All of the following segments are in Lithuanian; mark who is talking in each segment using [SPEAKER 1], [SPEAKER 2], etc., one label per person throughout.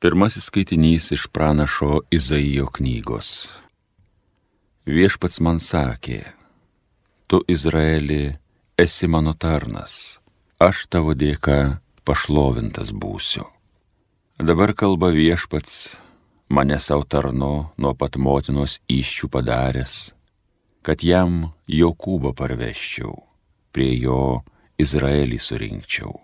[SPEAKER 1] Pirmasis skaitinys iš pranašo Izaijo knygos. Viešpats man sakė, tu Izraeli esi mano tarnas, aš tavo dėka pašlovintas būsiu. Dabar kalba viešpats, mane savo tarno nuo pat motinos iščių padaręs, kad jam Jokūbą parveščiau, prie jo Izraelį surinkčiau.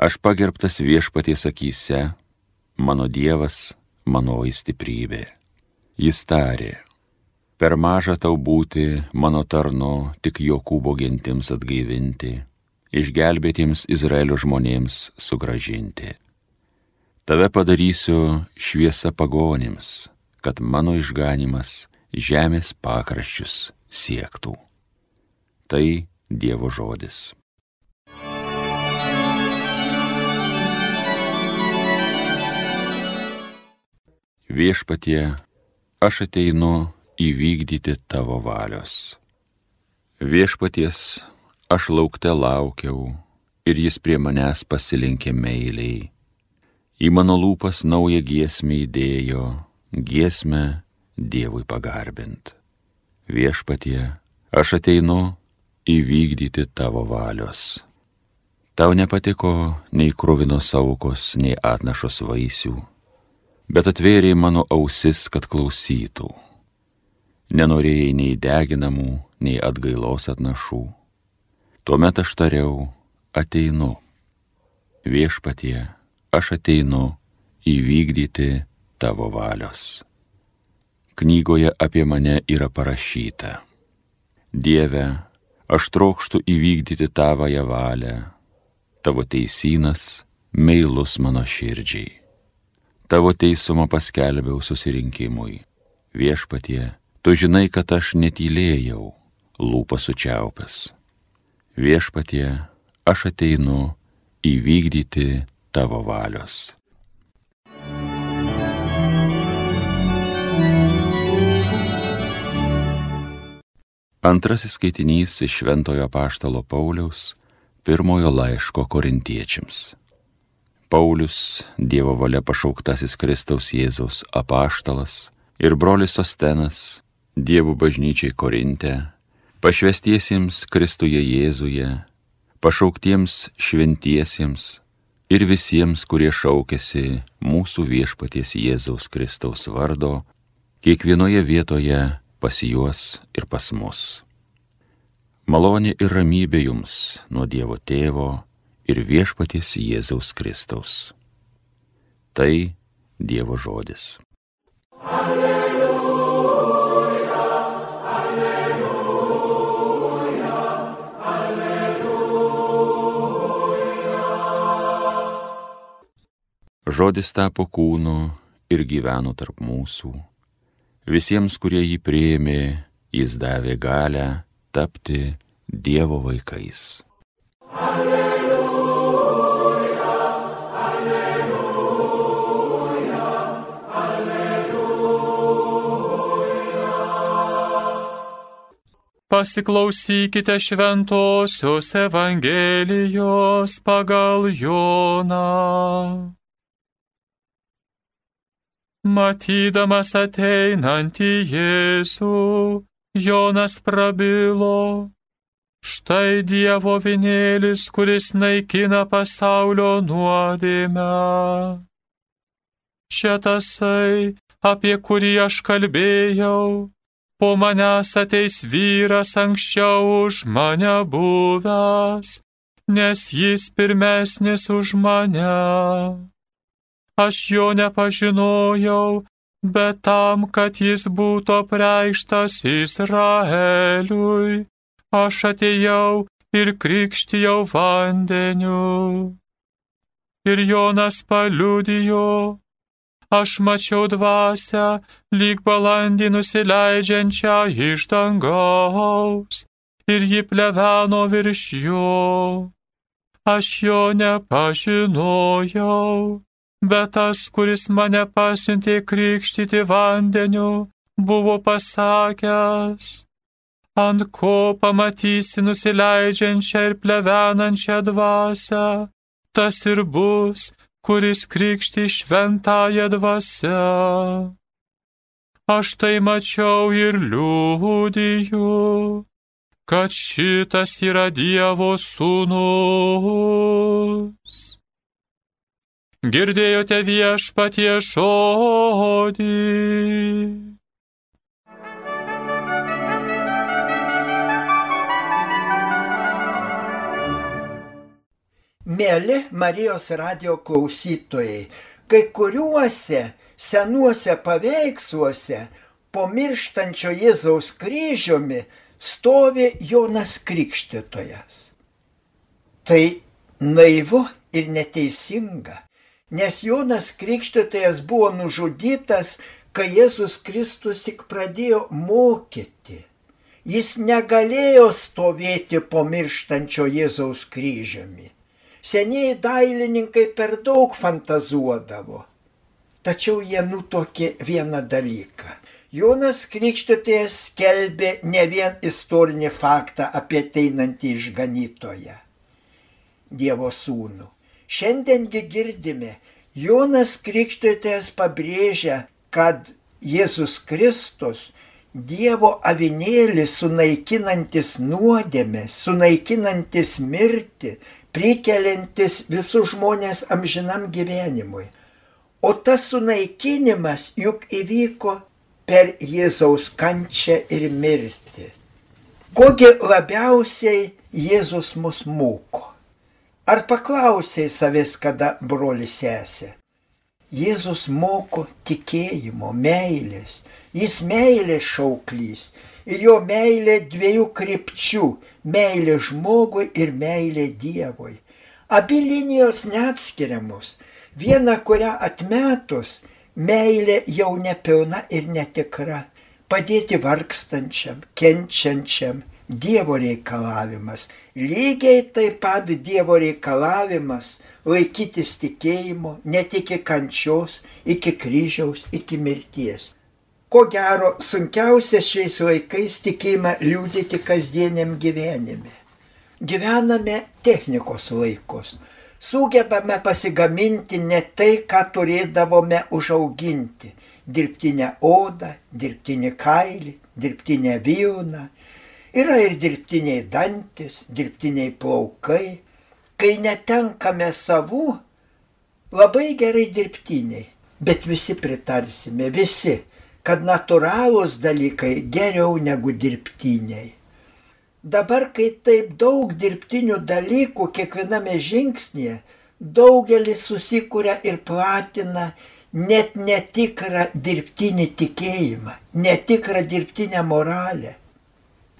[SPEAKER 1] Aš pagerbtas viešpaties akise, mano Dievas, manoji stiprybė. Jis tarė, per maža tau būti mano tarno tik Jokūbo gentims atgaivinti, išgelbėtiems Izraelio žmonėms sugražinti. Tave padarysiu šviesa pagonims, kad mano išganimas žemės pakraščius siektų. Tai Dievo žodis. Viešpatie, aš ateinu įvykdyti tavo valios. Viešpaties, aš laukte laukiau ir jis prie manęs pasilinkė meiliai. Į mano lūpas naują giesmę įdėjo, giesmę Dievui pagarbint. Viešpatie, aš ateinu įvykdyti tavo valios. Tau nepatiko nei krūvinos aukos, nei atnašos vaisių bet atvėrė mano ausis, kad klausytų. Nenorėjai nei deginamų, nei atgailos atnašų. Tuomet aš tariau, ateinu. Viešpatie, aš ateinu įvykdyti tavo valios. Knygoje apie mane yra parašyta. Dieve, aš trokštų įvykdyti tavąją valią. Tavo teisynas meilus mano širdžiai tavo teisumą paskelbiau susirinkimui. Viešpatie, tu žinai, kad aš netylėjau, lūpas sučiaupęs. Viešpatie, aš ateinu įvykdyti tavo valios. Antrasis skaitinys iš Šventojo Paštalo Pauliaus pirmojo laiško korintiečiams. Paulius, Dievo valia pašauktasis Kristaus Jėzaus apaštalas ir brolis Ostenas, Dievo bažnyčiai Korinte, pašvestiesiems Kristuje Jėzuje, pašauktiems šventiesiems ir visiems, kurie šaukėsi mūsų viešpaties Jėzaus Kristaus vardo, kiekvienoje vietoje pas juos ir pas mus. Malonė ir ramybė jums nuo Dievo Tėvo, ir viešpaties Jėzaus Kristaus. Tai Dievo žodis. Alleluja, alleluja, alleluja. Žodis tapo kūnu ir gyveno tarp mūsų. Visiems, kurie jį prieimė, jis davė galę tapti Dievo vaikais. Alleluja.
[SPEAKER 2] Pasiklausykite šventosios Evangelijos pagal Joną. Matydamas ateinantį Jėzų, Jonas prabilo. Štai Dievo vinėlis, kuris naikina pasaulio nuodėmę. Čia tasai, apie kurį aš kalbėjau po manęs ateis vyras anksčiau už mane buvęs, nes jis pirmesnis už mane. Aš jo nepažinojau, bet tam, kad jis būtų preikštas Izraeliui, aš atėjau ir krikštijau vandeniu. Ir Jonas paliudijo, aš mačiau dvasę, lyg balandį nusileidžiančią iš dangaus, ir ji pleveno virš jo. Aš jo nepažinojau, bet tas, kuris mane pasiuntė krikštyti vandeniu, buvo pasakęs, ant ko pamatysi nusileidžiančią ir plevenančią dvasę, tas ir bus, kuris krikšti šventąją dvasę. Aš tai mačiau ir liūdiju, kad šitas yra Dievo sūnus. Girdėjote viešpatie žodį.
[SPEAKER 3] Mėly Marijos radio klausytojai, kai kuriuose senuose paveiksluose po mirštančio Jėzaus kryžiumi stovi Jonas Krikštytojas. Tai naivu ir neteisinga, nes Jonas Krikštytojas buvo nužudytas, kai Jėzus Kristus tik pradėjo mokyti. Jis negalėjo stovėti po mirštančio Jėzaus kryžiumi Senieji dailininkai per daug fantazuodavo. Tačiau jie nutokė vieną dalyką. Jonas Krikštytojas skelbė ne vien istorinį faktą apie ateinantį išganytoją, Dievo sūnų. Šiandiengi girdime, Jonas Krikštytojas pabrėžia, kad Jėzus Kristus Dievo avinėlis sunaikinantis nuodėmę, sunaikinantis mirtį, prikelintis visus žmonės amžinam gyvenimui. O tas sunaikinimas juk įvyko per Jėzaus kančią ir mirtį. Kogi labiausiai Jėzus mus moko? Ar paklausai savęs, kada broli sesė? Jėzus moko tikėjimo, meilės. Jis meilės šauklys ir jo meilė dviejų krypčių - meilė žmogui ir meilė Dievui. Abi linijos neatskiriamos. Viena, kurią atmetus, meilė jau nepilna ir netikra. Padėti vargstančiam, kenčiančiam, Dievo reikalavimas. Lygiai taip pat Dievo reikalavimas laikytis tikėjimo, net iki kančios, iki kryžiaus, iki mirties. Ko gero, sunkiausia šiais laikais tikėjimą liūdėti kasdieniam gyvenime. Gyvename technikos laikus. Sugebame pasigaminti ne tai, ką turėdavome užauginti. Dirbtinę odą, dirbtinį kailį, dirbtinę vilną. Yra ir dirbtiniai dantis, dirbtiniai plaukai. Kai netenkame savų, labai gerai dirbtiniai. Bet visi pritarsime, visi kad natūralūs dalykai geriau negu dirbtiniai. Dabar, kai taip daug dirbtinių dalykų kiekviename žingsnėje, daugelis susikuria ir platina net netikrą dirbtinį tikėjimą, netikrą dirbtinę moralę.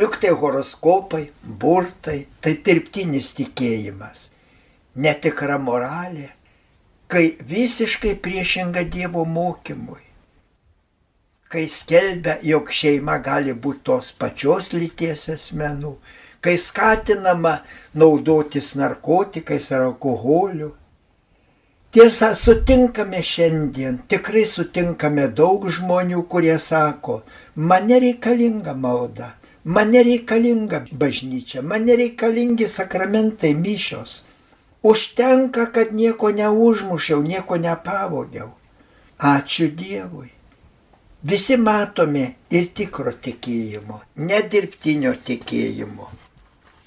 [SPEAKER 3] Juk tai horoskopai, burtai, tai dirbtinis tikėjimas. Netikra moralė, kai visiškai priešinga Dievo mokymui kai skelbia, jog šeima gali būti tos pačios lyties asmenų, kai skatinama naudotis narkotikais ar alkoholiu. Tiesa, sutinkame šiandien, tikrai sutinkame daug žmonių, kurie sako, man nereikalinga malda, man nereikalinga bažnyčia, man nereikalingi sakramentai mišios. Užtenka, kad nieko neužmušiau, nieko nepavogiau. Ačiū Dievui. Visi matome ir tikro tikėjimo, nedirbtinio tikėjimo.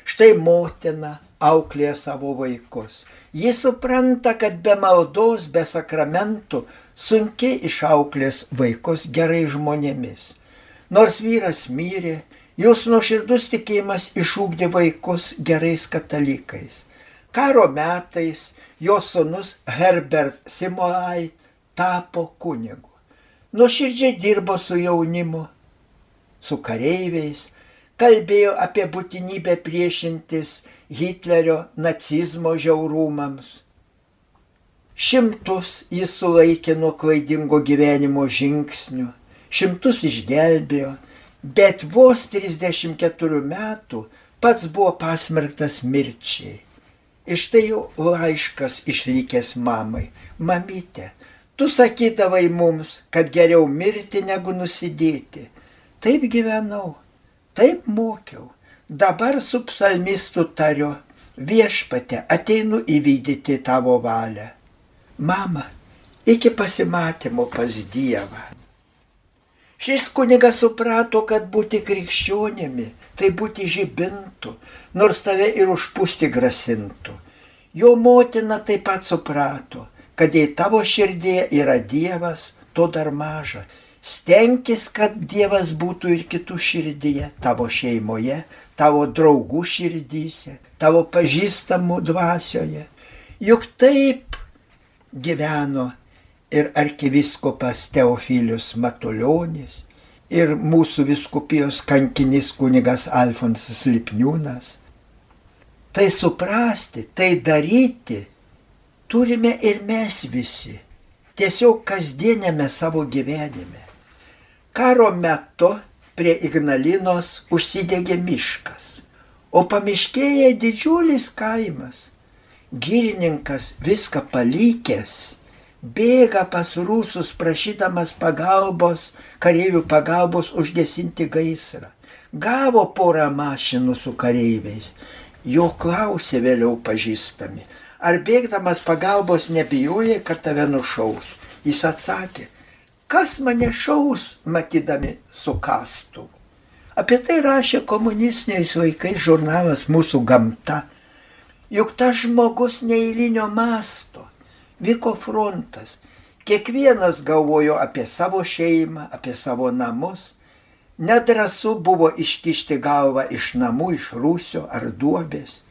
[SPEAKER 3] Štai motina auklėja savo vaikus. Jis supranta, kad be maldos, be sakramentų sunkiai išauklės vaikus gerai žmonėmis. Nors vyras mirė, jos nuoširdus tikėjimas išūkdė vaikus gerais katalikais. Karo metais jos sunus Herbert Simolai tapo kunigu nuoširdžiai dirbo su jaunimu, su kareiviais, kalbėjo apie būtinybę priešintis Hitlerio nacizmo žiaurumams. Šimtus jis sulaikė nuo klaidingo gyvenimo žingsnių, šimtus išgelbėjo, bet vos 34 metų pats buvo pasmerktas mirčiai. Iš tai jau laiškas išlikęs mamai. Mamytė, Tu sakydavai mums, kad geriau mirti negu nusidėti. Taip gyvenau, taip mokiau. Dabar su psalmistu tariu, viešpate ateinu įvykdyti tavo valią. Mama, iki pasimatymo pas Dievą. Šis kunigas suprato, kad būti krikščionimi tai būti žibintų, nors tave ir užpūsti grasintų. Jo motina taip pat suprato, kad jei tavo širdėje yra Dievas, to dar maža. Stenkis, kad Dievas būtų ir kitų širdyje, tavo šeimoje, tavo draugų širdyse, tavo pažįstamų dvasioje. Juk taip gyveno ir arkiviskopas Teofilius Matuljonis, ir mūsų viskupijos kankinis kunigas Alfonsas Lipniūnas. Tai suprasti, tai daryti turime ir mes visi, tiesiog kasdienėme savo gyvenime. Karo metu prie Ignalinos užsidegė miškas, o pamiškėje didžiulis kaimas. Girininkas viską palikęs bėga pas rusus prašydamas pagalbos, kareivių pagalbos užgesinti gaisrą. Gavo porą mašinų su kareiviais. Jo klausė vėliau pažįstami, ar bėgdamas pagalbos nebijojai, kad tave nušaus. Jis atsakė, kas mane šaus, matydami su kastuvu. Apie tai rašė komunistiniais vaikais žurnalas Mūsų gamta. Juk tas žmogus neįlinio masto vyko frontas. Kiekvienas galvojo apie savo šeimą, apie savo namus. Nedrasu buvo iškišti galvą iš namų, iš rūsio ar duobės.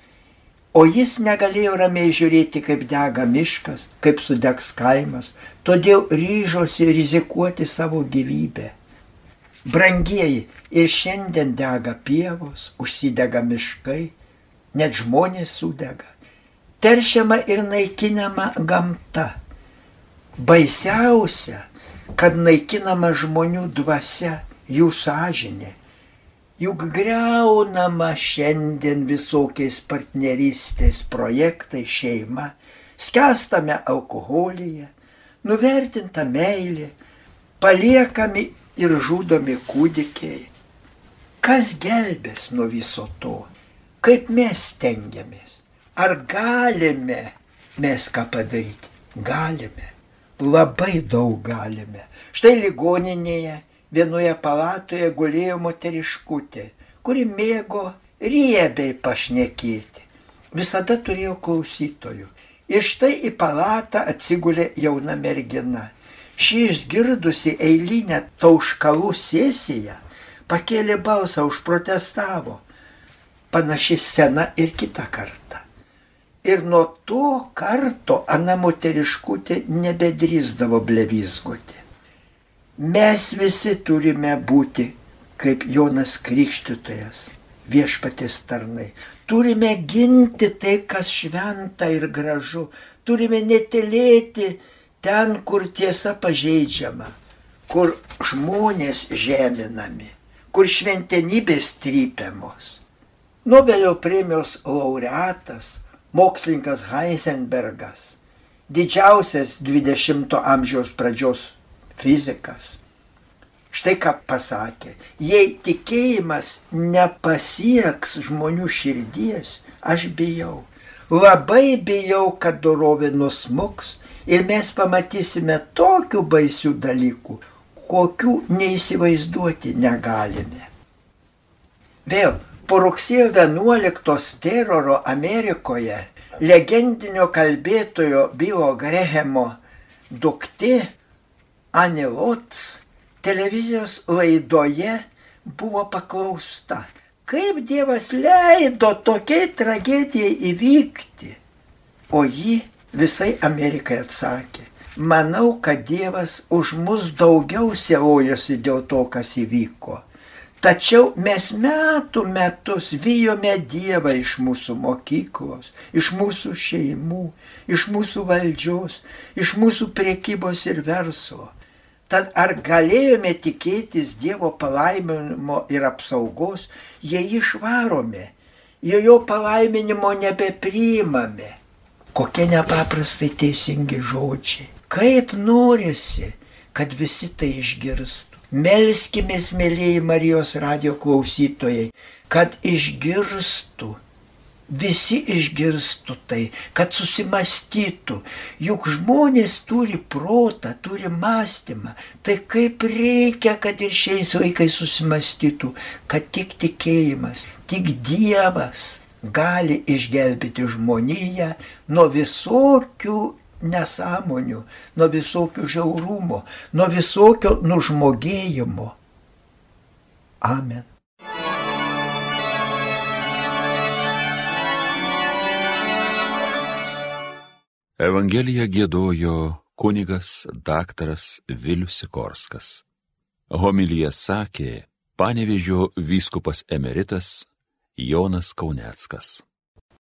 [SPEAKER 3] O jis negalėjo ramiai žiūrėti, kaip dega miškas, kaip sudegs kaimas, todėl ryžosi rizikuoti savo gyvybę. Brangieji, ir šiandien dega pievos, užsidega miškai, net žmonės sudega teršiama ir naikinama gamta. Baisiausia, kad naikinama žmonių dvasia, jų sąžinė. Juk greunama šiandien visokiais partnerystės projektai šeima, skęstame alkoholyje, nuvertinta meilė, paliekami ir žudomi kūdikiai. Kas gelbės nuo viso to? Kaip mes tengiamės? Ar galime mes ką padaryti? Galime. Labai daug galime. Štai ligoninėje vienoje palatoje gulėjo moteriškutė, kuri mėgo riebiai pašnekėti. Visada turėjo klausytojų. Ir štai į palatą atsigulė jauna mergina. Ši išgirdusi eilinę tauškalų sesiją pakėlė balsą, užprotestavo. Panaši scena ir kitą kartą. Ir nuo to karto ana moteriškutė nebedrįsdavo blevizgoti. Mes visi turime būti kaip Jonas Krikštytojas, viešpatės tarnai. Turime ginti tai, kas šventa ir gražu. Turime netelėti ten, kur tiesa pažeidžiama, kur žmonės žeminami, kur šventenybės trypiamos. Nobelio premijos laureatas mokslininkas Heisenbergas, didžiausias 20-ojo amžiaus pradžios fizikas. Štai ką pasakė, jei tikėjimas nepasieks žmonių širdies, aš bijau. Labai bijau, kad dorovė nusmuks ir mes pamatysime tokių baisių dalykų, kokių neįsivaizduoti negalime. Vėl po rugsėjo 11 teroro Amerikoje legendinio kalbėtojo Bilo Grehemo duktė Anilots televizijos laidoje buvo paklausta, kaip Dievas leido tokiai tragedijai įvykti. O ji visai Amerikai atsakė, manau, kad Dievas už mus daugiau sielojosi dėl to, kas įvyko Tačiau mes metų metus vyjome Dievą iš mūsų mokyklos, iš mūsų šeimų, iš mūsų valdžios, iš mūsų priekybos ir verslo. Tad ar galėjome tikėtis Dievo palaiminimo ir apsaugos, jei išvarome, jei jo palaiminimo nebepriimame? Kokie nepaprastai teisingi žodžiai. Kaip norisi, kad visi tai išgirstų. Melskimės, mėlyjei Marijos radio klausytojai, kad išgirstų visi išgirstų tai, kad susimastytų. Juk žmonės turi protą, turi mąstymą. Tai kaip reikia, kad ir šiais vaikais susimastytų, kad tik tikėjimas, tik Dievas gali išgelbėti žmoniją nuo visokių nesąmonių, nuo visokių žiaurumo, nuo visokio nužmogėjimo. Amen.
[SPEAKER 1] Evangeliją gėdojo kunigas daktaras Vilius Sikorskas. Homilyje sakė panevežio vyskupas emeritas Jonas Kauneckas.